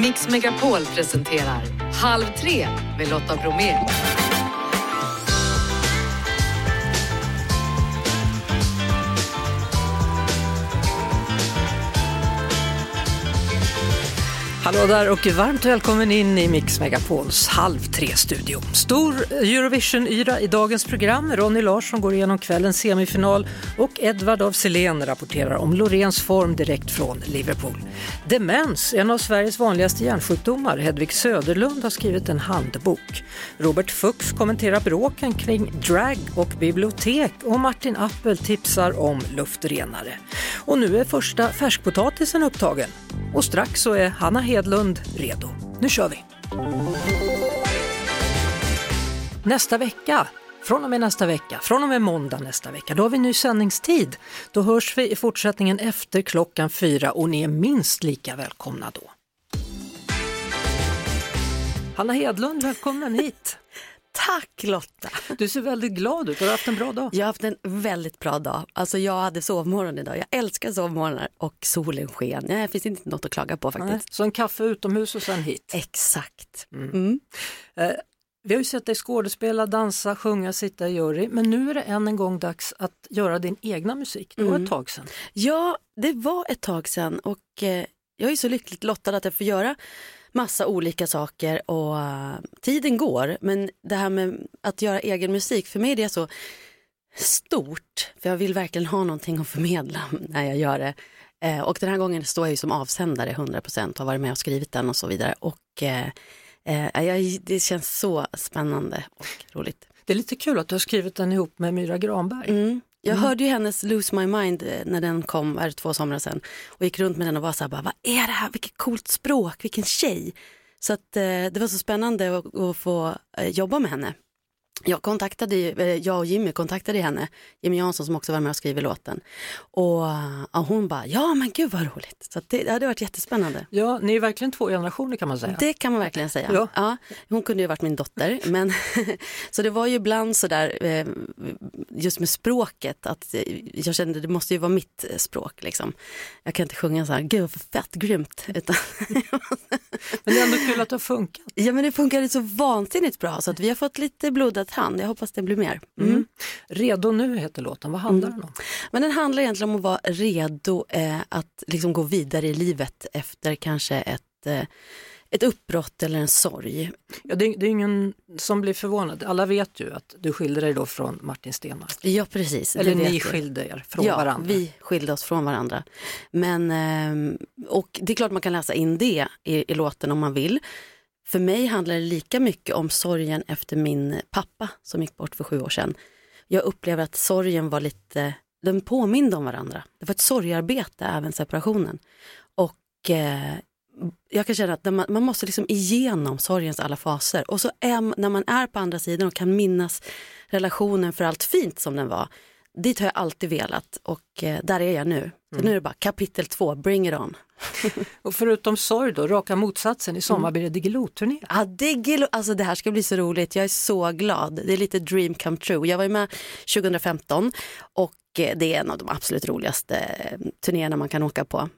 Mix Megapol presenterar Halv tre med Lotta Bromé. Hallå där och varmt välkommen in i Mix Megapols Halv tre-studio. Stor Eurovision-yra i dagens program. Ronny Larsson går igenom kvällens semifinal och Edvard af Sillén rapporterar om Lorens form direkt från Liverpool. Demens, en av Sveriges vanligaste hjärnsjukdomar. Hedvig Söderlund har skrivit en handbok. Robert Fuchs kommenterar bråken kring drag och bibliotek och Martin Appel tipsar om luftrenare. Och nu är första färskpotatisen upptagen. Och strax så är Hanna Hedlund Hedlund redo. Nu kör vi! Nästa vecka, från och med nästa vecka, från och med måndag nästa vecka, då har vi ny sändningstid. Då hörs vi i fortsättningen efter klockan fyra och ni är minst lika välkomna då. Hanna Hedlund, välkommen hit! Tack Lotta! Du ser väldigt glad ut, har du haft en bra dag? Jag har haft en väldigt bra dag. Alltså jag hade sovmorgon idag. Jag älskar sovmorgnar och solen sken. Nej, det finns inte något att klaga på faktiskt. Nej, så en kaffe utomhus och sen hit? Exakt. Mm. Mm. Eh, vi har ju sett dig skådespela, dansa, sjunga, sitta i jury, men nu är det än en gång dags att göra din egna musik. Det var mm. ett tag sedan. Ja, det var ett tag sedan och eh, jag är så lyckligt lottad att jag får göra massa olika saker och uh, tiden går. Men det här med att göra egen musik, för mig är det så stort. För jag vill verkligen ha någonting att förmedla när jag gör det. Uh, och den här gången står jag ju som avsändare 100% och har varit med och skrivit den och så vidare. Och uh, jag, det känns så spännande och roligt. Det är lite kul att du har skrivit den ihop med Myra Granberg. Mm. Jag mm. hörde ju hennes Lose My Mind eh, när den kom, är två somrar sedan och gick runt med den och var så här, bara, vad är det här, vilket coolt språk, vilken tjej. Så att, eh, det var så spännande att, att få eh, jobba med henne. Jag, kontaktade, eh, jag och Jimmy kontaktade henne, Jimmy Jansson som också var med och skrev låten. Och, och hon bara, ja men gud vad roligt. Så det, det hade varit jättespännande. Ja, ni är verkligen två generationer kan man säga. Det kan man verkligen säga. Ja. ja hon kunde ju varit min dotter. Men, så det var ju ibland sådär, eh, just med språket, att jag kände det måste ju vara mitt språk. Liksom. Jag kan inte sjunga så här, gud fett grymt. Utan men det är ändå kul att det har funkat. Ja men det funkade så vansinnigt bra så att vi har fått lite blodad hand. Jag hoppas det blir mer. Mm. Mm. Redo nu heter låten, vad handlar mm. den om? Men den handlar egentligen om att vara redo eh, att liksom gå vidare i livet efter kanske ett eh, ett uppbrott eller en sorg. Ja, det, det, är ingen som blir förvånad. Alla vet ju att du skilde dig då från Martin Stenmark. Ja precis. Eller ni skilde er från ja, varandra. vi skilde oss från varandra. Men, ehm, och det är klart man kan läsa in det i, i låten om man vill. För mig handlar det lika mycket om sorgen efter min pappa som gick bort för sju år sedan. Jag upplever att sorgen var lite, den påminde om varandra. Det var ett sorgarbete även separationen. Och eh, jag kan känna att man, man, måste liksom igenom sorgens alla faser och så är, när man är på andra sidan och kan minnas relationen för allt fint som den var. Dit har jag alltid velat och eh, där är jag nu. Så mm. nu är det bara kapitel två, bring it on. och förutom sorg då, raka motsatsen, i sommar mm. blir det Diggiloo-turné. Ja, Diggiloo, alltså det här ska bli så roligt, jag är så glad. Det är lite dream come true. Jag var med 2015 och eh, det är en av de absolut roligaste eh, turnéerna man kan åka på.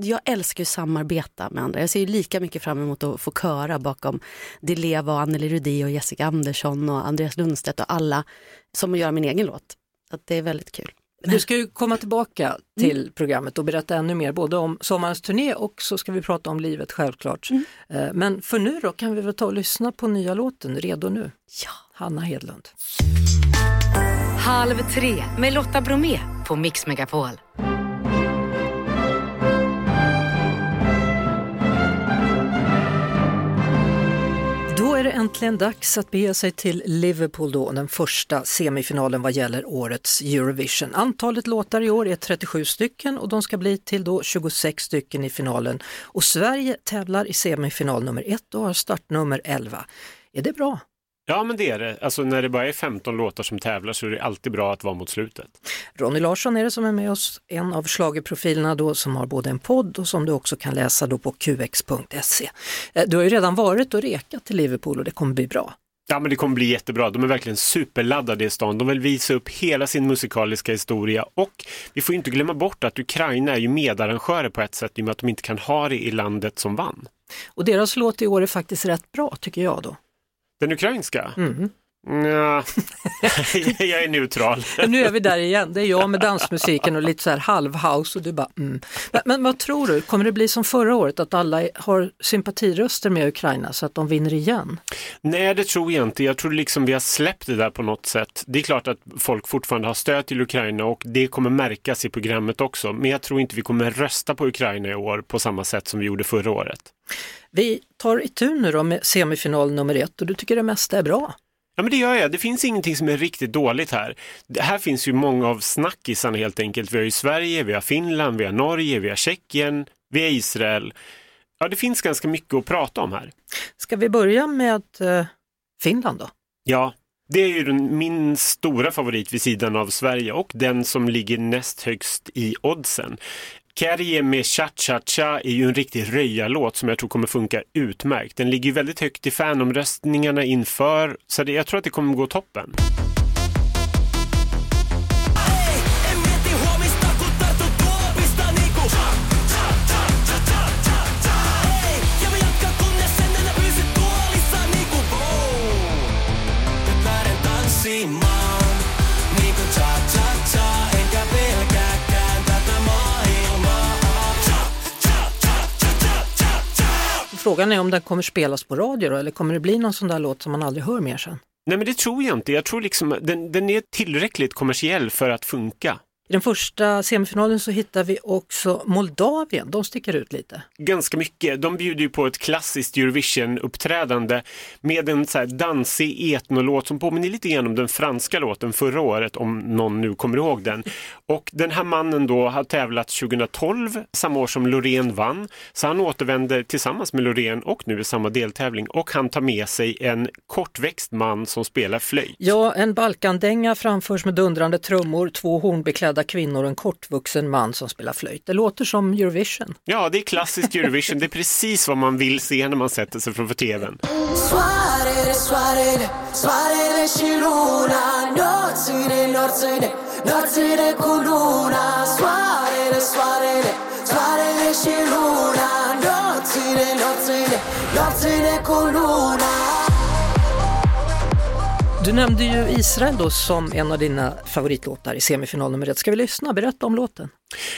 Jag älskar att samarbeta med andra. Jag ser lika mycket fram emot att få köra bakom Di Leva och Anneli Rudi och Jessica Andersson och Andreas Lundstedt och alla som att göra min egen låt. Så det är väldigt kul. Du ska ju komma tillbaka till mm. programmet och berätta ännu mer både om sommarens turné och så ska vi prata om livet självklart. Mm. Eh, men för nu då kan vi väl ta och lyssna på nya låten Redo nu? Ja. Hanna Hedlund. Halv tre med Lotta Bromé på Mix Megapol. Det äntligen dags att bege sig till Liverpool då, den första semifinalen vad gäller årets Eurovision. Antalet låtar i år är 37 stycken och de ska bli till då 26 stycken i finalen. Och Sverige tävlar i semifinal nummer 1 och har startnummer 11. Är det bra? Ja, men det är det. Alltså när det bara är 15 låtar som tävlar så är det alltid bra att vara mot slutet. Ronny Larsson är det som är med oss, en av slagerprofilerna då som har både en podd och som du också kan läsa då på qx.se. Eh, du har ju redan varit och rekat till Liverpool och det kommer bli bra. Ja men det kommer bli jättebra. De är verkligen superladdade i stan. De vill visa upp hela sin musikaliska historia och vi får inte glömma bort att Ukraina är ju medarrangörer på ett sätt i och med att de inte kan ha det i landet som vann. Och deras låt i år är faktiskt rätt bra tycker jag då. Den ukrainska? Mm. Ja. jag är neutral. nu är vi där igen, det är jag med dansmusiken och lite så här halvhouse och du bara mm. men, men vad tror du, kommer det bli som förra året att alla har sympatiröster med Ukraina så att de vinner igen? Nej, det tror jag inte. Jag tror liksom vi har släppt det där på något sätt. Det är klart att folk fortfarande har stöd till Ukraina och det kommer märkas i programmet också. Men jag tror inte vi kommer rösta på Ukraina i år på samma sätt som vi gjorde förra året. Vi tar itu nu då med semifinal nummer ett och du tycker det mesta är bra. Ja men det gör jag. Det finns ingenting som är riktigt dåligt här. Det här finns ju många av snackisarna helt enkelt. Vi har ju Sverige, vi har Finland, vi har Norge, vi har Tjeckien, vi har Israel. Ja, det finns ganska mycket att prata om här. Ska vi börja med eh, Finland då? Ja, det är ju min stora favorit vid sidan av Sverige och den som ligger näst högst i oddsen. Kerje med Cha Cha Cha är ju en riktig röjarlåt som jag tror kommer funka utmärkt. Den ligger väldigt högt i fanomröstningarna inför, så det, jag tror att det kommer gå toppen. Frågan är om den kommer spelas på radio då, eller kommer det bli någon sån där låt som man aldrig hör mer sen? Nej men det tror jag inte. Jag tror liksom den, den är tillräckligt kommersiell för att funka. I den första semifinalen så hittar vi också Moldavien, de sticker ut lite. Ganska mycket. De bjuder ju på ett klassiskt Eurovision-uppträdande med en så här dansig etnolåt som påminner lite grann om den franska låten förra året, om någon nu kommer ihåg den. Och den här mannen då har tävlat 2012, samma år som Loreen vann, så han återvänder tillsammans med Loreen och nu i samma deltävling och han tar med sig en kortväxt man som spelar flöjt. Ja, en Balkandänga framförs med dundrande trummor, två hornbeklädda klädda kvinnor och en kortvuxen man som spelar flöjt. Det låter som Eurovision. Ja, det är klassiskt Eurovision. Det är precis vad man vill se när man sätter sig framför tvn. Du nämnde ju Israel då som en av dina favoritlåtar i semifinal nummer ett. Ska vi lyssna? Berätta om låten.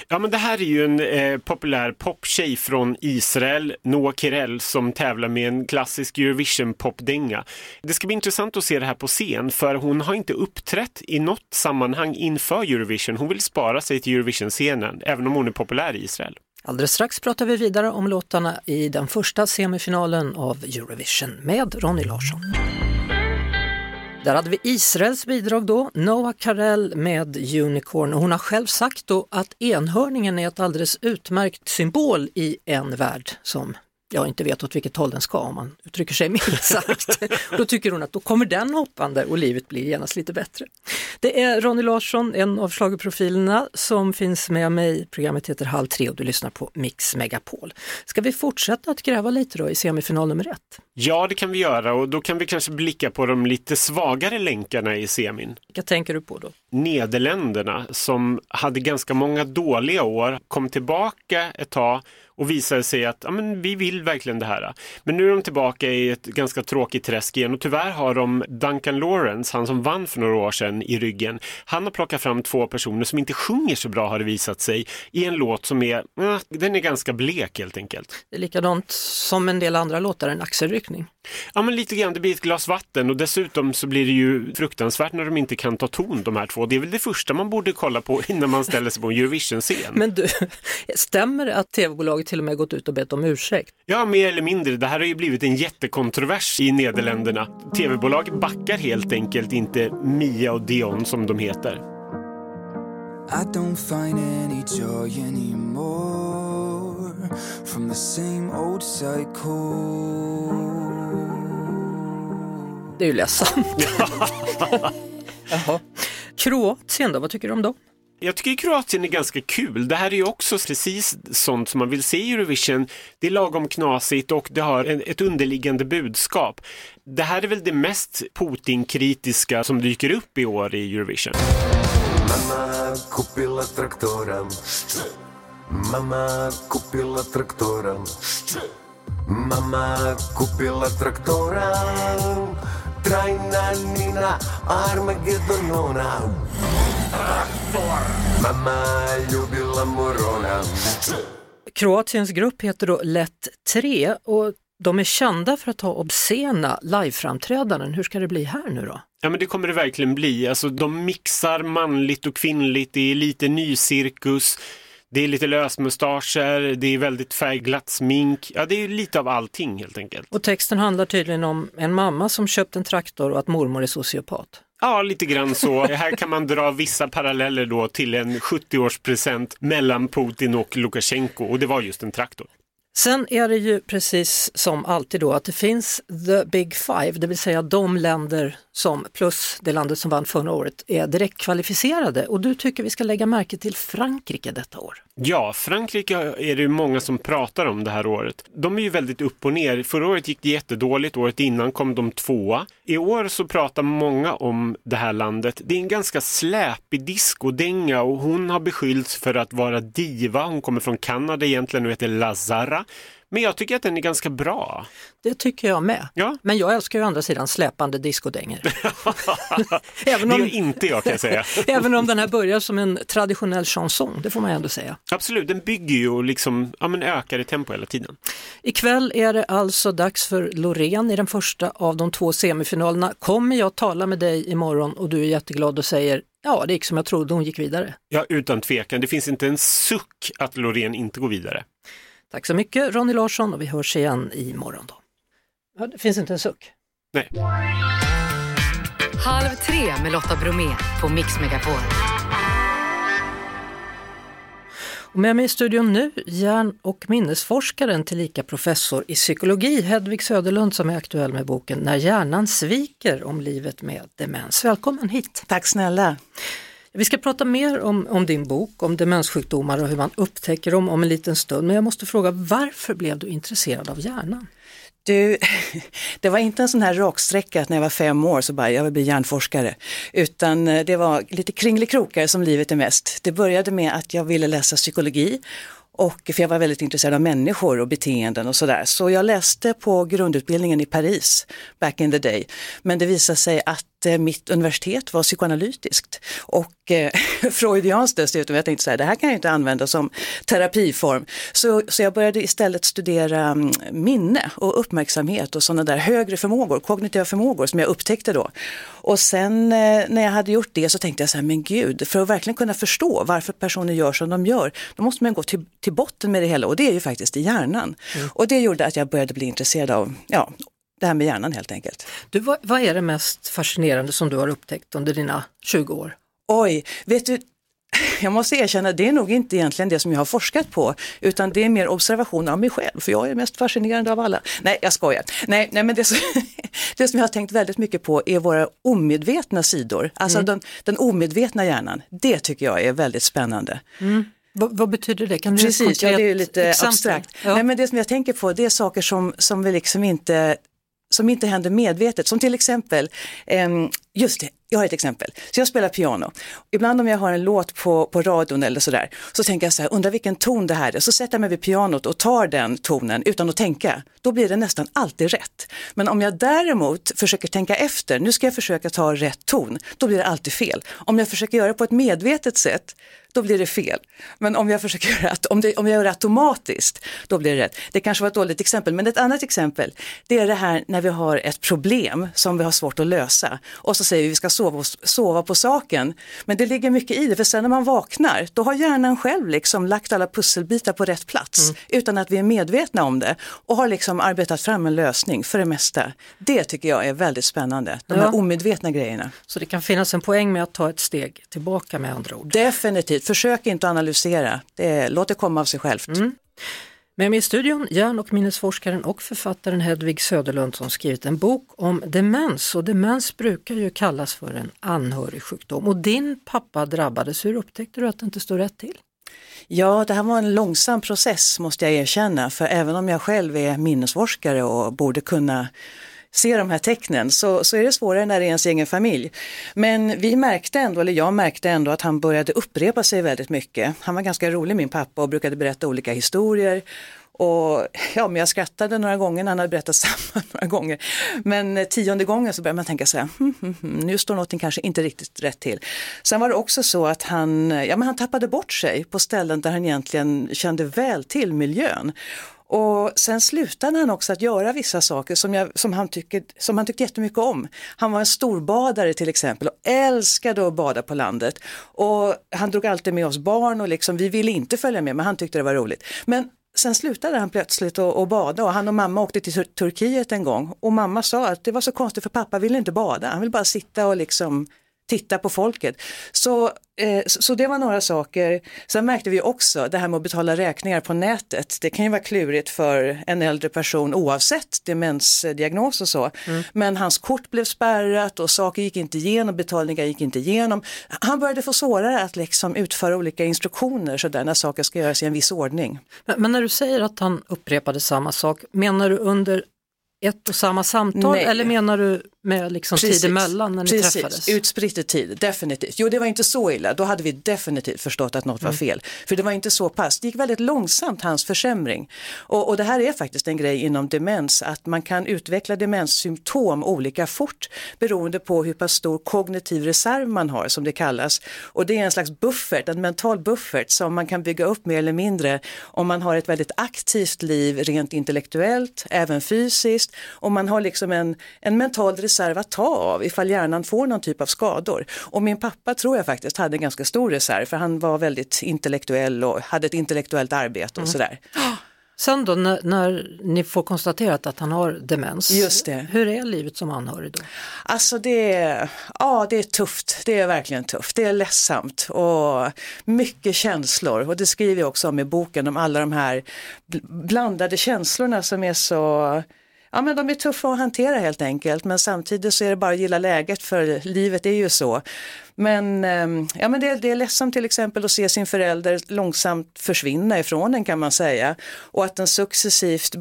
Ja men det här är ju en eh, populär poptjej från Israel, Noah Kirel, som tävlar med en klassisk Eurovision-popdänga. Det ska bli intressant att se det här på scen för hon har inte uppträtt i något sammanhang inför Eurovision. Hon vill spara sig till Eurovision-scenen, även om hon är populär i Israel. Alldeles strax pratar vi vidare om låtarna i den första semifinalen av Eurovision med Ronny Larsson. Där hade vi Israels bidrag då, Noah Karel med Unicorn. Och hon har själv sagt då att enhörningen är ett alldeles utmärkt symbol i en värld som jag inte vet åt vilket håll den ska om man uttrycker sig milt sagt. då tycker hon att då kommer den hoppande och livet blir genast lite bättre. Det är Ronny Larsson, en av schlagerprofilerna som finns med mig. Programmet heter Halv tre och du lyssnar på Mix Megapol. Ska vi fortsätta att gräva lite då i semifinal nummer ett? Ja, det kan vi göra och då kan vi kanske blicka på de lite svagare länkarna i semin. Vilka tänker du på då? Nederländerna som hade ganska många dåliga år, kom tillbaka ett tag och visade sig att ja, men vi vill verkligen det här. Men nu är de tillbaka i ett ganska tråkigt träsk igen och tyvärr har de Duncan Lawrence, han som vann för några år sedan i ryggen. Han har plockat fram två personer som inte sjunger så bra har det visat sig i en låt som är, den är ganska blek helt enkelt. Det är likadant som en del andra låtar, en axelryckning. Ja men lite grann, det blir ett glas vatten och dessutom så blir det ju fruktansvärt när de inte kan ta ton de här två. Det är väl det första man borde kolla på innan man ställer sig på en Eurovision-scen. Men du, stämmer det att tv-bolaget till och med gått ut och bett om ursäkt? Ja, mer eller mindre. Det här har ju blivit en jättekontrovers i Nederländerna. Tv-bolaget backar helt enkelt inte Mia och Dion som de heter. I don't find any joy anymore from the same old cycle det är ju ledsamt. Jaha. Kroatien då, vad tycker du om dem? Jag tycker Kroatien är ganska kul. Det här är ju också precis sånt som man vill se i Eurovision. Det är lagom knasigt och det har ett underliggande budskap. Det här är väl det mest Putin-kritiska som dyker upp i år i Eurovision. Mamma kupila traktoren Mamma kupila traktoren Mamma kupilla traktora Trainanina Armageddonona Traktor Mamma ljubila morona Kroatiens grupp heter då Lätt 3 och de är kända för att ha obscena liveframträdanden. Hur ska det bli här nu då? Ja men det kommer det verkligen bli. Alltså de mixar manligt och kvinnligt, det är lite nycirkus, det är lite lösmustascher, det är väldigt färgglatt smink. Ja det är lite av allting helt enkelt. Och texten handlar tydligen om en mamma som köpt en traktor och att mormor är sociopat. Ja, lite grann så. Här kan man dra vissa paralleller då till en 70-årspresent mellan Putin och Lukasjenko och det var just en traktor. Sen är det ju precis som alltid då att det finns the big five, det vill säga de länder som plus det landet som vann förra året är direkt kvalificerade och du tycker vi ska lägga märke till Frankrike detta år. Ja, Frankrike är det många som pratar om det här året. De är ju väldigt upp och ner. Förra året gick det jättedåligt, året innan kom de tvåa. I år så pratar många om det här landet. Det är en ganska släpig discodänga och hon har beskyllts för att vara diva. Hon kommer från Kanada egentligen och heter Lazara. Men jag tycker att den är ganska bra. Det tycker jag med. Ja. Men jag älskar ju å andra sidan släpande discodängor. även, Det om, är inte jag kan jag säga. även om den här börjar som en traditionell chanson, det får man ändå säga. Absolut, den bygger ju och liksom, ja, men ökar i tempo hela tiden. Ikväll är det alltså dags för Loreen i den första av de två semifinalerna. Kommer jag tala med dig imorgon och du är jätteglad och säger ja, det gick som jag trodde, hon gick vidare. Ja, utan tvekan. Det finns inte en suck att Loreen inte går vidare. Tack så mycket Ronny Larsson och vi hörs igen imorgon då. Ja, det finns inte en suck. Nej. Halv tre med Lotta Bromé på Mix Megapol. Och med mig i studion nu, hjärn och minnesforskaren tillika professor i psykologi, Hedvig Söderlund som är aktuell med boken När hjärnan sviker om livet med demens. Välkommen hit! Tack snälla. Vi ska prata mer om, om din bok, om demenssjukdomar och hur man upptäcker dem om en liten stund. Men jag måste fråga, varför blev du intresserad av hjärnan? Du, det var inte en sån här raksträcka att när jag var fem år så bara, jag vill bli hjärnforskare. Utan eh, det var lite kringelikrokar som livet är mest. Det började med att jag ville läsa psykologi och för jag var väldigt intresserad av människor och beteenden och sådär. Så jag läste på grundutbildningen i Paris back in the day. Men det visade sig att mitt universitet var psykoanalytiskt och eh, freudianskt dessutom. Jag tänkte så här, det här kan jag inte använda som terapiform. Så, så jag började istället studera mm, minne och uppmärksamhet och sådana där högre förmågor, kognitiva förmågor som jag upptäckte då. Och sen eh, när jag hade gjort det så tänkte jag så här, men gud, för att verkligen kunna förstå varför personer gör som de gör, då måste man gå till, till botten med det hela och det är ju faktiskt i hjärnan. Och det gjorde att jag började bli intresserad av, ja, det här med hjärnan helt enkelt. Du, vad, vad är det mest fascinerande som du har upptäckt under dina 20 år? Oj, vet du, jag måste erkänna, det är nog inte egentligen det som jag har forskat på, utan det är mer observationer av mig själv, för jag är mest fascinerande av alla. Nej, jag skojar. Nej, nej men det, som- det som jag har tänkt väldigt mycket på är våra omedvetna sidor, alltså den, den omedvetna hjärnan. Det tycker jag är väldigt spännande. Vad, vad betyder det? Kan du Precis, ja, det är lite exempel? abstrakt. Ja. Nej, men det som jag tänker på det är saker som, som vi liksom inte som inte händer medvetet, som till exempel, ehm, just det, jag har ett exempel. Så jag spelar piano. Ibland om jag har en låt på, på radion eller sådär, så tänker jag så här, undrar vilken ton det här är. Så sätter jag mig vid pianot och tar den tonen utan att tänka. Då blir det nästan alltid rätt. Men om jag däremot försöker tänka efter, nu ska jag försöka ta rätt ton, då blir det alltid fel. Om jag försöker göra det på ett medvetet sätt, då blir det fel. Men om jag försöker göra att, om, det, om jag gör det automatiskt, då blir det rätt. Det kanske var ett dåligt exempel, men ett annat exempel, det är det här när vi har ett problem som vi har svårt att lösa och så säger vi vi ska sova, sova på saken. Men det ligger mycket i det, för sen när man vaknar, då har hjärnan själv liksom lagt alla pusselbitar på rätt plats utan att vi är medvetna om det och har liksom arbetat fram en lösning för det mesta. Det tycker jag är väldigt spännande, de Ja. här omedvetna grejerna. Så det kan finnas en poäng med att ta ett steg tillbaka med andra ord. Definitivt, försök inte analysera, det, låt det komma av sig självt. Med mig i studion hjärn och minnesforskaren och författaren Hedvig Söderlund som skrivit en bok om demens. Och demens brukar ju kallas för en anhörigsjukdom och din pappa drabbades, hur upptäckte du att det inte stod rätt till? Ja, det här var en långsam process måste jag erkänna, för även om jag själv är minnesforskare och borde kunna se de här tecknen så, så är det svårare när det är ens egen familj. Men vi märkte ändå, eller jag märkte ändå att han började upprepa sig väldigt mycket. Han var ganska rolig min pappa och brukade berätta olika historier. Och ja, men jag skrattade några gånger när han hade berättat samma några gånger. Men eh, tionde gången så började man tänka så här, hm, hm, hm, nu står någonting kanske inte riktigt rätt till. Sen var det också så att han, ja, men han tappade bort sig på ställen där han egentligen kände väl till miljön. Och sen slutade han också att göra vissa saker som, jag, som, han tycker, som han tyckte jättemycket om. Han var en storbadare till exempel och älskade att bada på landet. Och han drog alltid med oss barn och liksom, vi ville inte följa med men han tyckte det var roligt. Men sen slutade han plötsligt att, att bada och han och mamma åkte till Tur- Turkiet en gång och mamma sa att det var så konstigt för pappa ville inte bada, han vill bara sitta och liksom titta på folket. Så, eh, så det var några saker. Sen märkte vi också det här med att betala räkningar på nätet. Det kan ju vara klurigt för en äldre person oavsett demensdiagnos och så. Men hans kort blev spärrat och saker gick inte igenom, betalningar gick inte igenom. Han började få svårare att liksom utföra olika instruktioner så där, när saker ska göras i en viss ordning. Men, men när du säger att han upprepade samma sak, menar du under ett och samma samtal Nej. eller menar du med liksom tid emellan när ni Precis. träffades? utspritt i tid, definitivt. Jo, det var inte så illa, då hade vi definitivt förstått att något var Mm. fel. För det var inte så pass, det gick väldigt långsamt hans försämring. Och, och det här är faktiskt en grej inom demens, att man kan utveckla demenssymptom olika fort beroende på hur pass stor kognitiv reserv man har, som det kallas. Och det är en slags buffert, en mental buffert som man kan bygga upp mer eller mindre om man har ett väldigt aktivt liv rent intellektuellt, även fysiskt. Och man har liksom en, en mental reserv att ta av ifall hjärnan får någon typ av skador. Och min pappa tror jag faktiskt hade en ganska stor reserv för han var väldigt intellektuell och hade ett intellektuellt arbete och sådär. Sen då när, när ni får konstaterat att han har demens, Just det. hur är livet som anhörig då? Alltså det är, ja, det är tufft, det är verkligen tufft, det är ledsamt och mycket känslor och det skriver jag också om i boken om alla de här bl- blandade känslorna som är så Ja men de är tuffa att hantera helt enkelt men samtidigt så är det bara att gilla läget för livet är ju så. Men, ehm, ja, men det, det är ledsamt till exempel att se sin förälder långsamt försvinna ifrån en kan man säga och att den successivt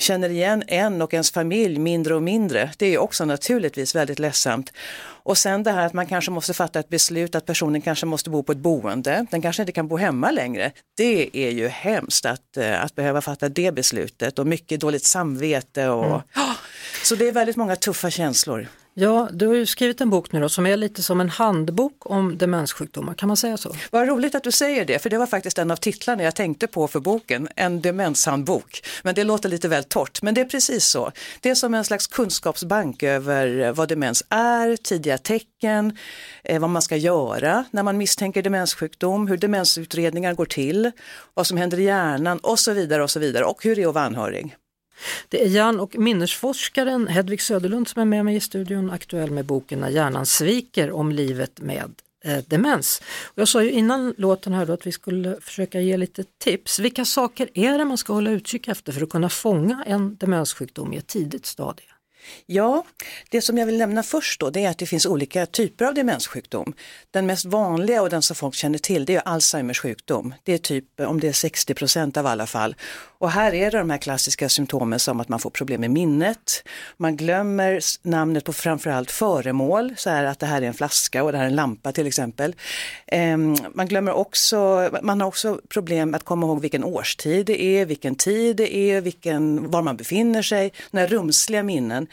känner igen en och ens familj mindre och mindre. Det är också naturligtvis väldigt ledsamt. Och sen det här att man kanske måste fatta ett beslut att personen kanske måste bo på ett boende. Den kanske inte kan bo hemma längre. Det är ju hemskt att, eh, att behöva fatta det beslutet och mycket dåligt samvete. Och, Så det är väldigt många tuffa känslor. Ja, du har ju skrivit en bok nu då som är lite som en handbok om demenssjukdomar, kan man säga så? Vad roligt att du säger det, för det var faktiskt en av titlarna jag tänkte på för boken, en demenshandbok. Men det låter lite väl torrt, men det är precis så. Det är som en slags kunskapsbank över eh, vad demens är, tidiga tecken, eh, vad man ska göra när man misstänker demenssjukdom, hur demensutredningar går till, vad som händer i hjärnan och så vidare och så vidare och hur det är att vara anhörig. Det är hjärn och minnesforskaren Hedvig Söderlund som är med mig i studion, aktuell med boken När hjärnan sviker om livet med eh, demens. Och jag sa ju innan låten här då att vi skulle försöka ge lite tips. Vilka saker är det man ska hålla utkik efter för att kunna fånga en demenssjukdom i ett tidigt stadie? Ja, det som jag vill nämna först då det är att det finns olika typer av demenssjukdom. Den mest vanliga och den som folk känner till det är Alzheimers sjukdom. Det är typ om det är 60 procent av alla fall. Och här är det de här klassiska symptomen som att man får problem med minnet, man glömmer namnet på framförallt föremål, så här att det här är en flaska och det här är en lampa till exempel. Ehm, man glömmer också, man har också problem att komma ihåg vilken årstid det är, vilken tid det är, vilken, var man befinner sig, några rumsliga minnen.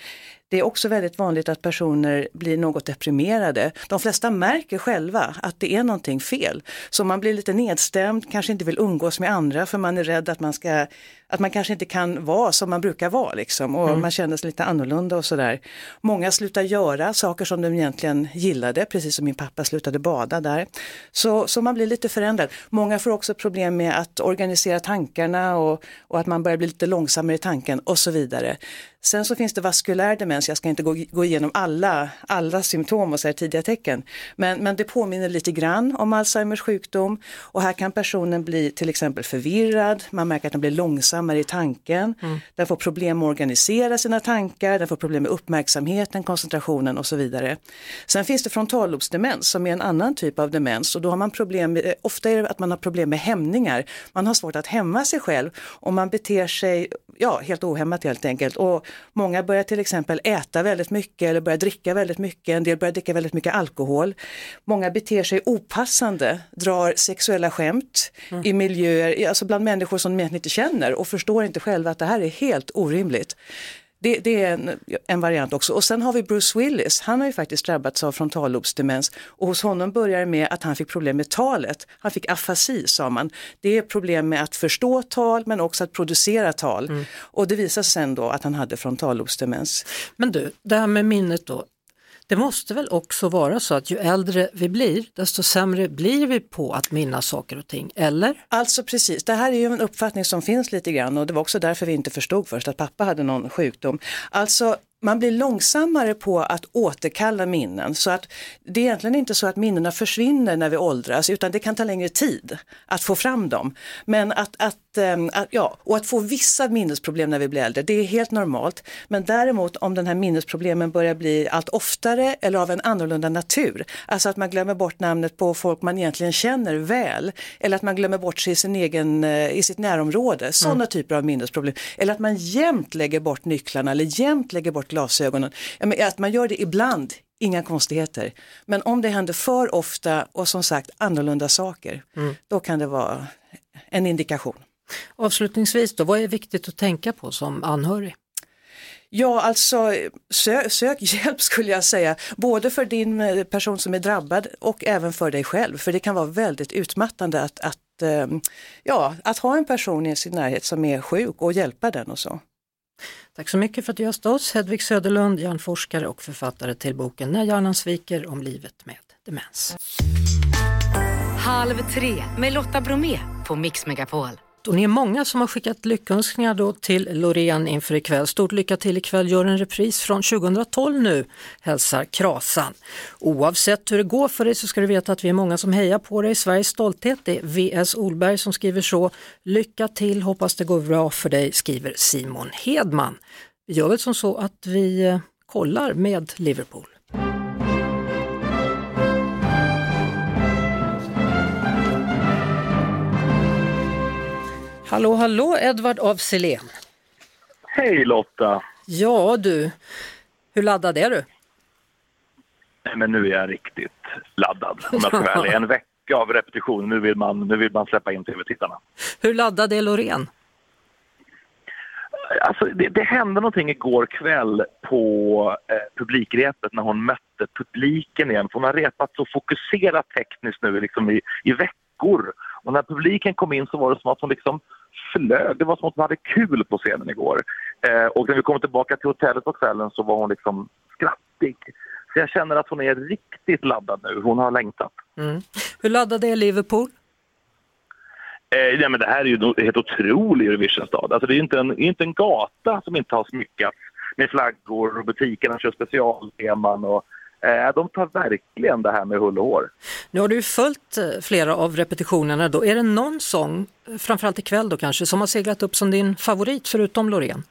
Det är också väldigt vanligt att personer blir något deprimerade. De flesta märker själva att det är någonting fel. Så man blir lite nedstämd, kanske inte vill umgås med andra för man är rädd att man ska att man kanske inte kan vara som man brukar vara liksom och man känner sig lite annorlunda och sådär. Många slutar göra saker som de egentligen gillade, precis som min pappa slutade bada där. Så, så man blir lite förändrad. Många får också problem med att organisera tankarna och, och att man börjar bli lite långsammare i tanken och så vidare. Sen så finns det vaskulär demens, jag ska inte gå, gå igenom alla, alla symptom och så här tidiga tecken. Men, men det påminner lite grann om Alzheimers sjukdom och här kan personen bli till exempel förvirrad, man märker att den blir långsammare i tanken, den får problem med att organisera sina tankar, den får problem med uppmärksamheten, koncentrationen och så vidare. Sen finns det frontallobsdemens som är en annan typ av demens och då har man problem, med, ofta är det att man har problem med hämningar, man har svårt att hämma sig själv och man beter sig ja, helt ohämmat helt enkelt. Och många börjar till exempel äta väldigt mycket eller börjar dricka väldigt mycket. En del börjar dricka väldigt mycket alkohol. Många beter sig opassande, drar sexuella skämt i miljöer, alltså bland människor som de egentligen inte känner och förstår inte själva att det här är helt orimligt. Det, det är en, en variant också. Och sen har vi Bruce Willis, han har ju faktiskt drabbats av frontallobsdemens och hos honom börjar det med att han fick problem med talet. Han fick afasi sa man. Det är problem med att förstå tal men också att producera tal. Och det visar sig sen då att han hade frontallobsdemens. Men du, det här med minnet då. Det måste väl också vara så att ju äldre vi blir, desto sämre blir vi på att minnas saker och ting, eller? Alltså precis, det här är ju en uppfattning som finns lite grann och det var också därför vi inte förstod först att pappa hade någon sjukdom. Alltså man blir långsammare på att återkalla minnen så att det är egentligen inte så att minnena försvinner när vi åldras utan det kan ta längre tid att få fram dem. Men att, att, ehm, att ja, och att få vissa minnesproblem när vi blir äldre, det är helt normalt. Men däremot om den här minnesproblemen börjar bli allt oftare eller av en annorlunda natur, alltså att man glömmer bort namnet på folk man egentligen känner väl, eller att man glömmer bort sig i, sin egen, eh, i sitt närområde, sådana typer av minnesproblem. Eller att man jämt lägger bort nycklarna eller jämt lägger bort glasögonen. Ja, men Att man gör det ibland, inga konstigheter. Men om det händer för ofta och som sagt annorlunda saker, då kan det vara en indikation. Avslutningsvis då, vad är viktigt att tänka på som anhörig? Ja, alltså sö sök hjälp skulle jag säga, både för din eh, person som är drabbad och även för dig själv. För det kan vara väldigt utmattande att, att, eh, ja, att ha en person i sin närhet som är sjuk och hjälpa den och så. Tack så mycket för att du gästade oss, Hedvig Söderlund, hjärnforskare och författare till boken När hjärnan sviker om livet med demens. Halv tre med Lotta Bromé på Mix Megapol. Och ni är många som har skickat lyckönskningar då till Loreen inför ikväll. Stort lycka till ikväll, gör en repris från 2012 nu, hälsar Krasan. Oavsett hur det går för dig så ska du veta att vi är många som hejar på dig. Sveriges stolthet, det är VS Olberg som skriver så. Lycka till, hoppas det går bra för dig, skriver Simon Hedman. Vi gör väl som så att vi eh, kollar med Liverpool. Hallå, hallå Edvard af Sillén. Hej Lotta! Ja du, hur laddad är du? Nej, men nu är jag riktigt laddad om jag ska vara ärlig. En vecka av repetition, nu vill man, nu vill man släppa in tv-tittarna. Hur laddad är Loreen? Alltså, det, det hände någonting igår kväll på eh, publikrepet när hon mötte publiken igen. För hon har repat så fokuserat tekniskt nu liksom i, i veckor. Och när publiken kom in så var det som att hon liksom flög. Det var som att hon hade kul på scenen igår. Eh, och när vi kom tillbaka till hotellet på kvällen så var hon liksom skrattig. Så jag känner att hon är riktigt laddad nu. Hon har längtat. Mm. Hur laddad är Liverpool? Eh, ja, men det här är ju en helt otrolig Eurovision-stad. Alltså, det är ju inte en, inte en gata som inte har smyckats med flaggor och butikerna kör specialteman. Och, de tar verkligen det här med hull och hår. Nu har du följt eh, flera av repetitionerna då. Är det någon sång, eh, framförallt ikväll då kanske, som har seglat upp som din favorit förutom Loreen?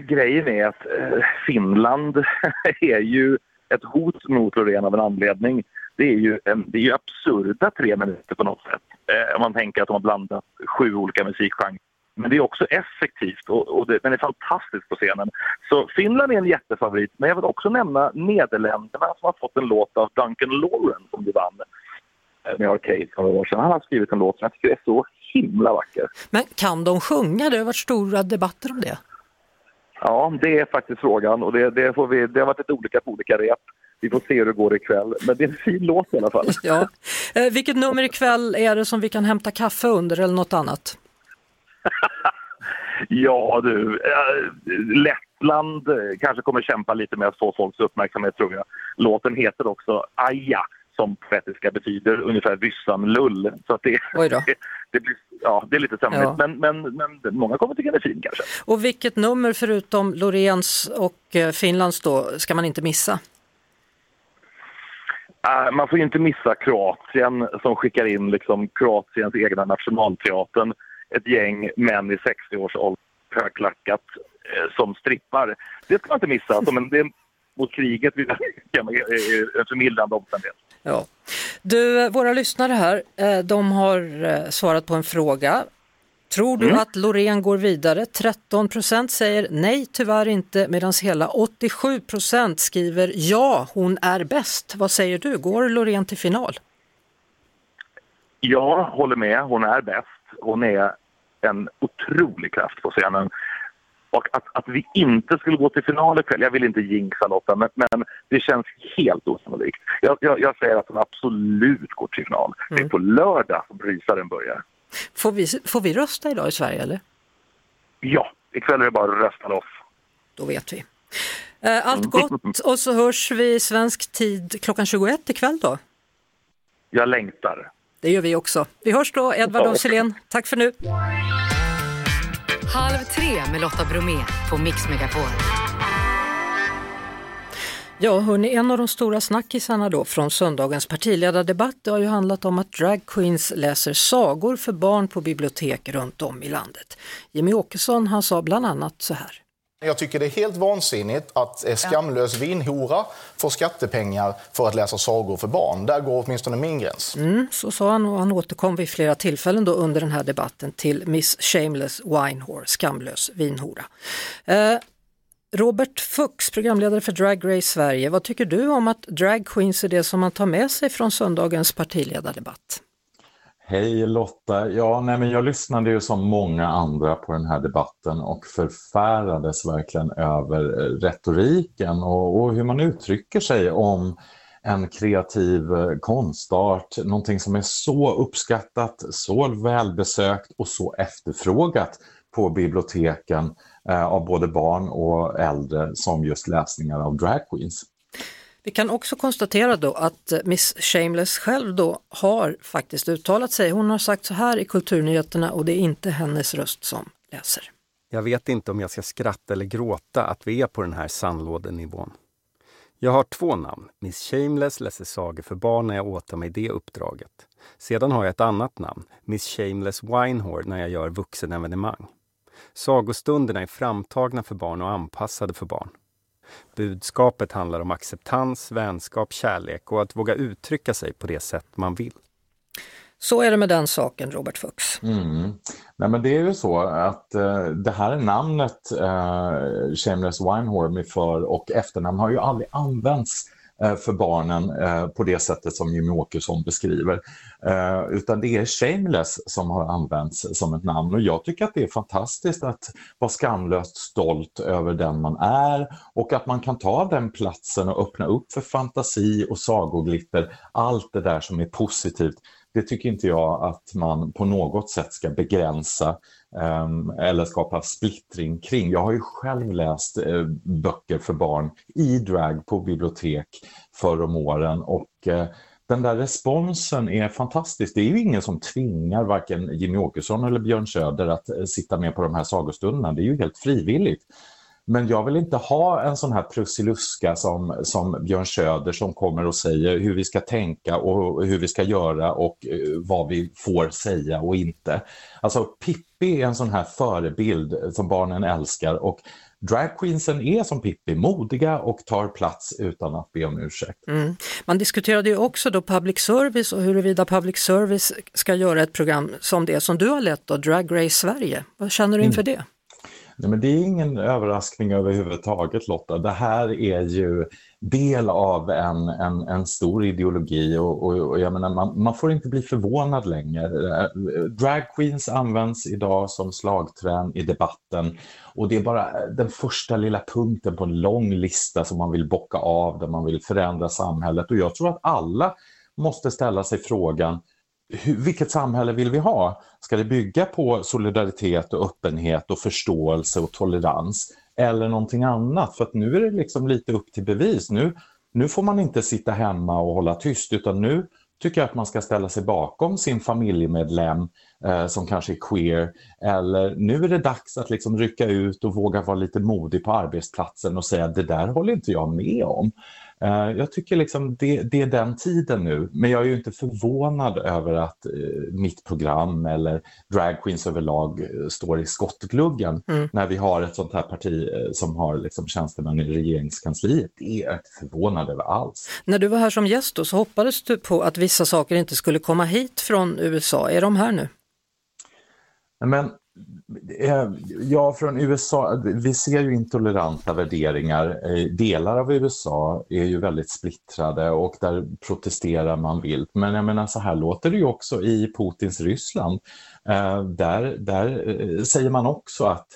Grejen är att eh, Finland är ju ett hot mot Loreen av en anledning. Det är ju, det är ju absurda tre minuter på något sätt. Eh, om man tänker att de har blandat sju olika musikgenrer. Men det är också effektivt och, och det, den är fantastisk på scenen. Så Finland är en jättefavorit, men jag vill också nämna Nederländerna som har fått en låt av Duncan Lawrence som du vann eh, med Arcade för några år sedan. Han har skrivit en låt som jag tycker är så himla vacker. Men kan de sjunga? Det har varit stora debatter om det. Ja, det är faktiskt frågan och det, det, får vi, det har varit lite olika på olika rep. Vi får se hur det går ikväll, men det är en fin låt i alla fall. Ja. Eh, vilket nummer ikväll är det som vi kan hämta kaffe under eller något annat? Ja du, eh, Lettland eh, kanske kommer kämpa lite med att få folks uppmärksamhet tror jag. Låten heter också Aja som på lettiska betyder ungefär vyssan lull. Så att det, Oj då. det, det, blir, ja, det är lite sömnigt Ja. men, men, men många kommer tycka den är fin kanske. Och vilket nummer förutom Loreens och eh, Finlands då ska man inte missa? Äh, man får ju inte missa Kroatien som skickar in liksom Kroatiens egna nationalteatern. Ett gäng män i 60-årsåldern, högklackat, eh, som strippar. Det ska man inte missa. Som en, det mot kriget vill jag är en förmildrande omständighet. Ja. Du, våra lyssnare här, eh, de har eh, svarat på en fråga. Tror du att Loreen går vidare? 13 procent säger nej, tyvärr inte, medan hela 87 procent skriver ja, hon är bäst. Vad säger du, går Loreen till final? Jag håller med, hon är bäst. Hon är en otrolig kraft på scenen. Och att, att vi inte skulle gå till final ikväll, jag vill inte jinxa Lotta, men, men det känns helt osannolikt. Jag, jag, jag säger att hon absolut går till final. Det är på lördag som rysaren börjar. Får vi, får vi rösta idag i Sverige eller? Ja, ikväll är det bara att rösta loss. Då vet vi. Eh, Allt gott och så hörs vi svensk tid klockan 21 ikväll då. Jag längtar. Det gör vi också. Vi hörs då, Edvard af Sillén. Tack för nu. Halv tre med Lotta Bromé på Mix Megapol. Ja, hörni, en av de stora snackisarna då från söndagens partiledardebatt det har ju handlat om att dragqueens läser sagor för barn på bibliotek runt om i landet. Jimmy Åkesson han sa bland annat så här. Jag tycker det är helt vansinnigt att skamlös vinhora får skattepengar för att läsa sagor för barn. Där går åtminstone min gräns. Mm, så sa han och han återkom vid flera tillfällen då under den här debatten till Miss Shameless Winehore, skamlös vinhora. Eh, Robert Fuchs, programledare för Drag Race Sverige, vad tycker du om att drag är det som man tar med sig från söndagens partiledardebatt? Hej Lotta! Ja, nej, men jag lyssnade ju som många andra på den här debatten och förfärades verkligen över eh, retoriken och, och hur man uttrycker sig om en kreativ eh, konstart, någonting som är så uppskattat, så välbesökt och så efterfrågat på biblioteken eh, av både barn och äldre som just läsningar av drag queens. Vi kan också konstatera då att eh, Miss Shameless själv då har faktiskt uttalat sig. Hon har sagt så här i Kulturnyheterna och det är inte hennes röst som läser. Jag vet inte om jag ska skratta eller gråta att vi är på den här sandlådenivån. Jag har två namn. Miss Shameless läser sagor för barn när jag åtar mig det uppdraget. Sedan har jag ett annat namn, Miss Shameless Winehore, när jag gör vuxenevenemang. Sagostunderna är framtagna för barn och anpassade för barn. Budskapet handlar om acceptans, vänskap, kärlek och att våga uttrycka sig på det sätt man vill. Så är det med den saken, Robert Fuchs. Mm. Nej, men det är ju så att eh, det här namnet eh, Shameless med för och efternamn har ju aldrig använts Eh, för barnen eh, på det sättet som Jimmy Åkesson beskriver. Eh, utan det är Shameless som har använts som ett namn. Och jag tycker att det är fantastiskt att vara skamlöst stolt över den man är. Och att man kan ta den platsen och öppna upp för fantasi och sagoglitter, allt det där som är positivt. Det tycker inte jag att man på något sätt ska begränsa. Ehm, eller skapa splittring kring. Jag har ju själv läst eh, böcker för barn i drag på bibliotek förr om åren och eh, den där responsen är fantastisk. Det är ju ingen som tvingar varken Jimmy Åkesson eller Björn Söder att eh, sitta med på de här sagostunderna. Det är ju helt frivilligt. Men jag vill inte ha en sån här prussiluska som, som Björn Söder som kommer och säger hur vi ska tänka och hur vi ska göra och eh, vad vi får säga och inte. Alltså Pippi är en sån här förebild som barnen älskar och dragqueensen är som Pippi, modiga och tar plats utan att be om ursäkt. Mm. Man diskuterade ju också då public service och huruvida public service ska göra ett program som det som du har lett då, Drag Race Sverige. Vad känner du inför mm. det? Nej, men det är ingen överraskning överhuvudtaget Lotta. Det här är ju del av en, en, en stor ideologi och, och, och jag menar, man, man, får inte bli förvånad längre. Drag queens används idag som slagträn i debatten och det är bara den första lilla punkten på en lång lista som man vill bocka av där man vill förändra samhället och jag tror att alla måste ställa sig frågan hur, vilket samhälle vill vi ha? Ska det bygga på solidaritet och öppenhet och förståelse och tolerans eller någonting annat? För att nu är det liksom lite upp till bevis. Nu, nu får man inte sitta hemma och hålla tyst utan nu tycker jag att man ska ställa sig bakom sin familjemedlem eh, som kanske är queer. Eller nu är det dags att liksom rycka ut och våga vara lite modig på arbetsplatsen och säga att det där håller inte jag med om. Eh, jag tycker liksom det, det, är den tiden nu, men jag är ju inte förvånad över att eh, mitt program eller drag queens överlag eh, står i skottgluggen mm. när vi har ett sånt här parti som har liksom tjänstemän i regeringskansliet. Det är jag inte förvånad över alls. När du var här som gäst då, så hoppades du på att vissa saker inte skulle komma hit från USA. Är de här nu? Men Eh, ja, från USA, vi ser ju intoleranta värderingar. Eh, delar av USA är ju väldigt splittrade och där protesterar man vilt. Men jag menar, så här låter det ju också i Putins Ryssland. Eh, där, där säger man också att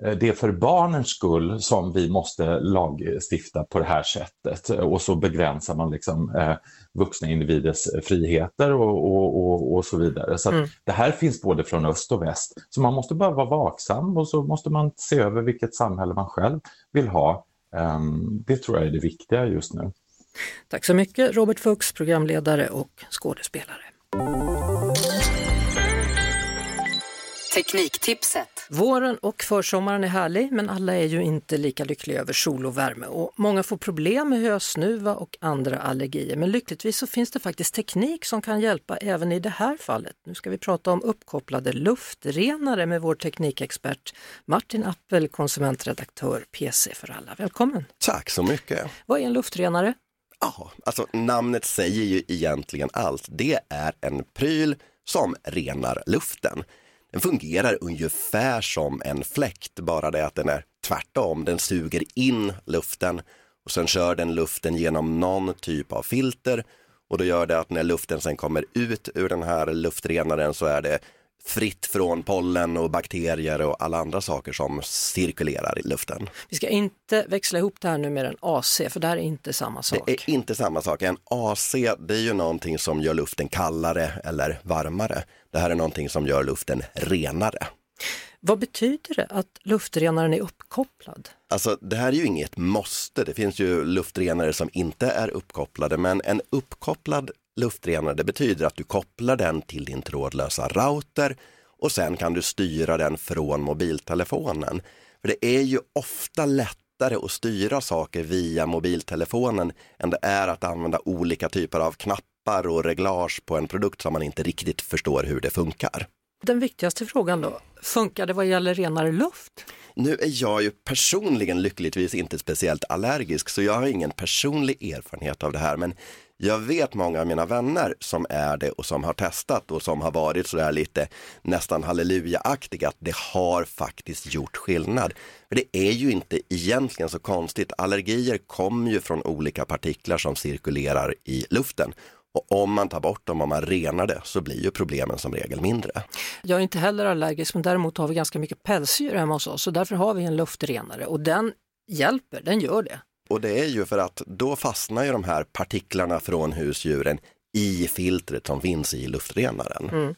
det är för barnens skull som vi måste lagstifta på det här sättet och så begränsar man liksom eh, vuxna individers friheter och, och, och, och så vidare. Så att Mm. Det här finns både från öst och väst. Så man måste bara vara vaksam och så måste man se över vilket samhälle man själv vill ha. Ehm, Det tror jag är det viktiga just nu. Tack så mycket Robert Fuchs, programledare och skådespelare. Tekniktipset. Våren och försommaren är härlig men alla är ju inte lika lyckliga över sol och värme och många får problem med hösnuva och andra allergier. Men lyckligtvis så finns det faktiskt teknik som kan hjälpa även i det här fallet. Nu ska vi prata om uppkopplade luftrenare med vår teknikexpert Martin Appel, konsumentredaktör PC för alla. Välkommen! Tack så mycket. Vad är en luftrenare? Ja, alltså namnet säger ju egentligen allt. Det är en pryl som renar luften. Den fungerar ungefär som en fläkt, bara det att den är tvärtom. Den suger in luften och sen kör den luften genom någon typ av filter och då gör det att när luften sen kommer ut ur den här luftrenaren så är det fritt från pollen och bakterier och alla andra saker som cirkulerar i luften. Vi ska inte växla ihop det här nu med en AC för det här är inte samma sak. Det är inte samma sak. En AC det är ju någonting som gör luften kallare eller varmare. Det här är någonting som gör luften renare. Vad betyder det att luftrenaren är uppkopplad? Alltså det här är ju inget måste. Det finns ju luftrenare som inte är uppkopplade men en uppkopplad luftrenare det betyder att du kopplar den till din trådlösa router och sen kan du styra den från mobiltelefonen. För det är ju ofta lättare att styra saker via mobiltelefonen än det är att använda olika typer av knappar och reglage på en produkt som man inte riktigt förstår hur det funkar. Den viktigaste frågan då, funkar det vad gäller renare luft? Nu är jag ju personligen lyckligtvis inte speciellt allergisk så jag har ingen personlig erfarenhet av det här men jag vet många av mina vänner som är det och som har testat och som har varit sådär lite nästan hallelujaaktiga, att det har faktiskt gjort skillnad. För det är ju inte egentligen så konstigt. Allergier kommer ju från olika partiklar som cirkulerar i luften. Och om man tar bort dem och man renar det så blir ju problemen som regel mindre. Jag är inte heller allergisk men däremot har vi ganska mycket pälsdjur hemma hos oss så därför har vi en luftrenare och den hjälper, den gör det. Och det är ju för att då fastnar ju de här partiklarna från husdjuren i filtret som finns i luftrenaren. Mm.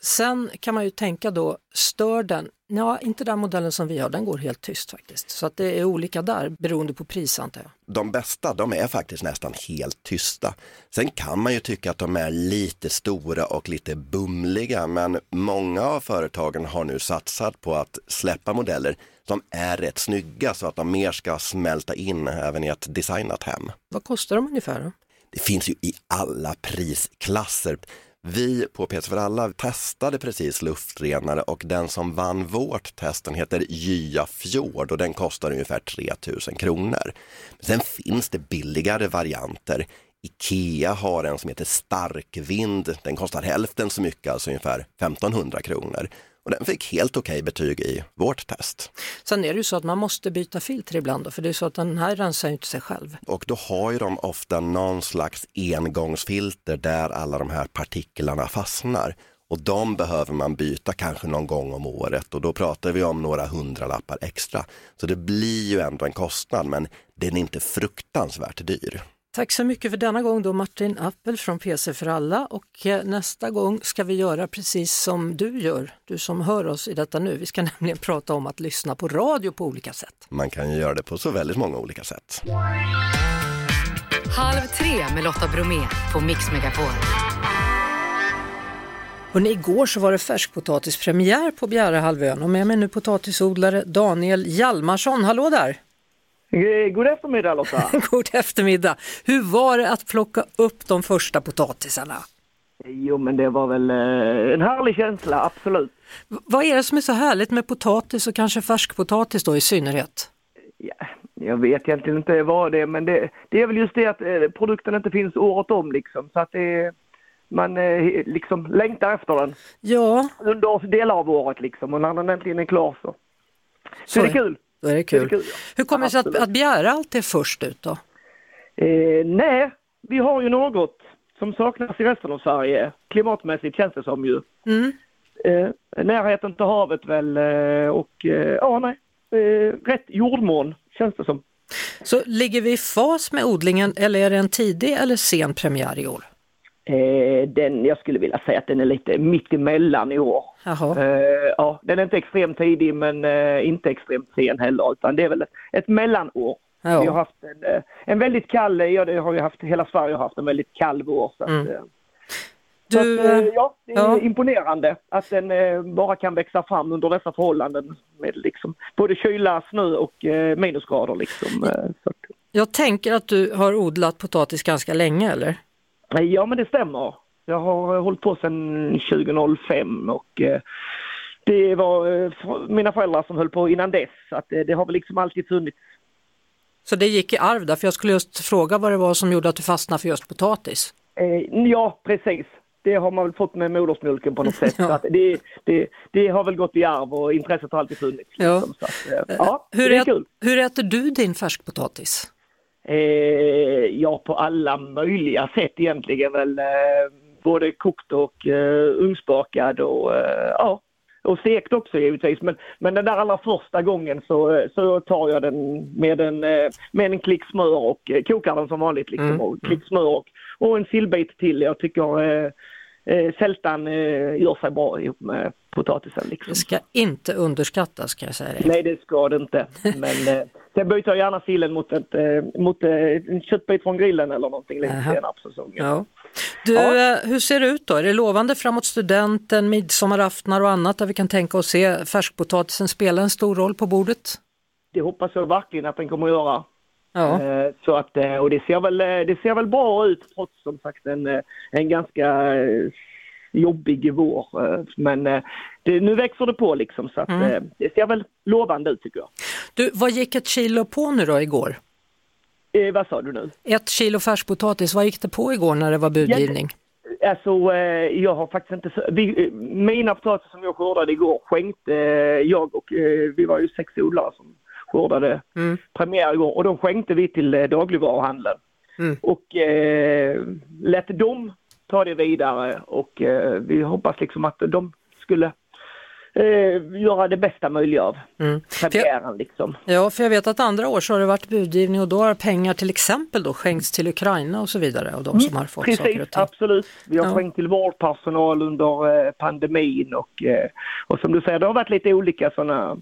Sen kan man ju tänka då, stör den? Ja, inte den modellen som vi har, den går helt tyst faktiskt. Så att det är olika där beroende på pris antar jag. De bästa, de är faktiskt nästan helt tysta. Sen kan man ju tycka att de är lite stora och lite bumliga, men många av företagen har nu satsat på att släppa modeller som är rätt snygga så att de mer ska smälta in även i ett designat hem. Vad kostar de ungefär? Då? Det finns ju i alla prisklasser. Vi på PC för alla testade precis luftrenare och den som vann vårt test den heter Gya Fjord och den kostar ungefär 3000 kronor. Sen finns det billigare varianter. Ikea har en som heter Starkvind, den kostar hälften så mycket, alltså ungefär 1500 kronor. Och den fick helt okej betyg i vårt test. Sen är det ju så att man måste byta filter ibland då, för det är så att den här rensar ju inte sig själv. Och då har ju de ofta någon slags engångsfilter där alla de här partiklarna fastnar. Och de behöver man byta kanske någon gång om året och då pratar vi om några hundralappar extra. Så det blir ju ändå en kostnad men den är inte fruktansvärt dyr. Tack så mycket för denna gång då Martin Appel från PC för alla och eh, nästa gång ska vi göra precis som du gör, du som hör oss i detta nu. Vi ska nämligen prata om att lyssna på radio på olika sätt. Man kan ju göra det på så väldigt många olika sätt. Halv tre med Lotta Bromé på Mix Megapol. Hörrni, igår så var det färskpotatispremiär på Bjärehalvön och med mig nu potatisodlare Daniel Hjalmarsson. Hallå där! God eftermiddag Lotta! God eftermiddag! Hur var det att plocka upp de första potatisarna? Jo men det var väl eh, en härlig känsla, absolut. V- vad är det som är så härligt med potatis och kanske färskpotatis då i synnerhet? Ja, jag vet egentligen inte vad det är men det, det är väl just det att eh, produkten inte finns året om liksom så att det, man eh, liksom längtar efter den Ja, under delar av året liksom och när den äntligen är klar så, så, är det kul. Då är det är kul. det kul, Hur kommer det sig att, att Bjäre alltid är först ut då? Eh, nej, vi har ju något som saknas i resten av Sverige. Klimatmässigt känns det som ju. Mm. Eh, närheten till havet väl eh, och eh, ja, nej. Eh, rätt jordmån känns det som. Så ligger vi i fas med odlingen eller är det en tidig eller sen premiär i år? Eh, den, jag skulle vilja säga att den är lite mitt emellan i år. Jaha. Eh, ja, den är inte extremt tidig men eh, inte extremt sen heller utan det är väl ett, ett mellanår. Ja. Vi har haft en, eh, en väldigt kall, ja det har vi haft, hela Sverige har haft en väldigt kall vår. Så att, Mm. eh, Du, så att, eh, ja, det är ja. imponerande att den eh, bara kan växa fram under dessa förhållanden med liksom både kyla, snö och eh, minusgrader liksom. Eh, att, Jag tänker att du har odlat potatis ganska länge eller? Eh, ja men det stämmer. Jag har eh, hållit på sedan 2005 och eh, det var mina föräldrar som höll på innan dess. Att, det har väl liksom alltid funnits. Så det gick i arv där, för jag skulle just fråga vad det var som gjorde att du fastnade för just potatis. Ja, precis. Det har man väl fått med modersmjölken på något sätt. Att det, det, det har väl gått i arv och intresset har alltid funnits. Ja. Liksom, så att, ja, hur, ät, hur äter du din färskpotatis? Eh, ja, på alla möjliga sätt egentligen väl. Eh, både kokt och eh, ugnsbakad och eh, ja, och stekt också givetvis. Men, men den där allra första gången så, eh, så tar jag den med en, eh, med en klick smör och eh, kokar den som vanligt liksom. Mm, Och klick smör och, och en sillbit till. Jag tycker eh, eh, sältan eh, gör sig bra ihop med potatisen. Liksom. Det ska inte underskattas kan jag säga dig. Nej, det ska det inte. Men eh, sen byter jag gärna sillen mot, ett, eh, mot eh, en köttbit från grillen eller någonting lite Jaha. senare på säsongen. Ja. Du, eh, hur ser det ut då? Är det lovande framåt studenten, midsommaraftnar och annat där vi kan tänka oss se färskpotatisen spela en stor roll på bordet? Det hoppas jag verkligen att den kommer att göra. Ja. Eh, Så att, eh, och det ser, väl, eh, det ser väl bra ut trots som sagt en, en ganska jobbig vår. Men det, nu växer det på liksom så att Mm. det ser väl lovande ut tycker jag. Du, vad gick ett kilo på nu då igår? Eh, vad sa du nu? Ett kilo färskpotatis, vad gick det på igår när det var budgivning? Alltså eh, jag har faktiskt inte, vi, mina potatis som jag skördade igår skänkte jag och vi var ju sex odlare som skördade Mm. premiär igår och de skänkte vi till eh, dagligvaruhandeln. Mm. Och eh, lät dem ta det vidare och eh, vi hoppas liksom att de skulle eh, göra det bästa möjliga av Mm. premiären liksom. Ja, för jag vet att andra år så har det varit budgivning och då har pengar till exempel då skänkts till Ukraina och så vidare och de som har fått saker Precis, och ting. absolut. Vi har Ja. skänkt till vårdpersonal under eh, pandemin och, eh, och som du säger, det har varit lite olika sådana,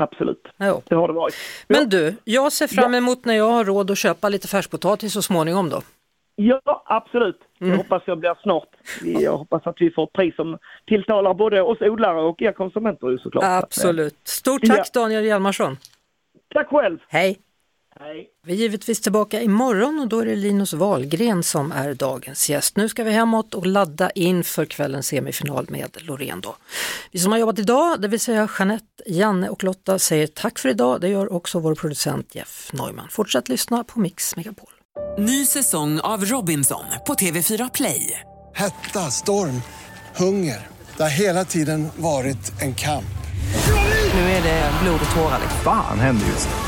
absolut. Ja. Det har det varit. Men du, jag ser fram emot när jag har råd att köpa lite färskpotatis så småningom då. Ja, absolut. Mm. Jag hoppas jag blir snart. Jag hoppas att vi får ett pris som tilltalar både oss odlare och er konsumenter såklart. Absolut. Stort tack Daniel Hjalmarsson. Tack själv. Hej. Hej. Vi är givetvis tillbaka imorgon och då är det Linus Wahlgren som är dagens gäst. Nu ska vi hemåt och ladda in för kvällens semifinal med Loreen då. Vi som har jobbat idag, det vill säga Jeanette, Janne och Lotta säger tack för idag. Det gör också vår producent Jeff Neumann. Fortsätt lyssna på Mix Megapol. Ny säsong av Robinson på TV4 Play. Hetta, storm, hunger. Det har hela tiden varit en kamp. Nu är det blod och tårar. Fan händer just nu.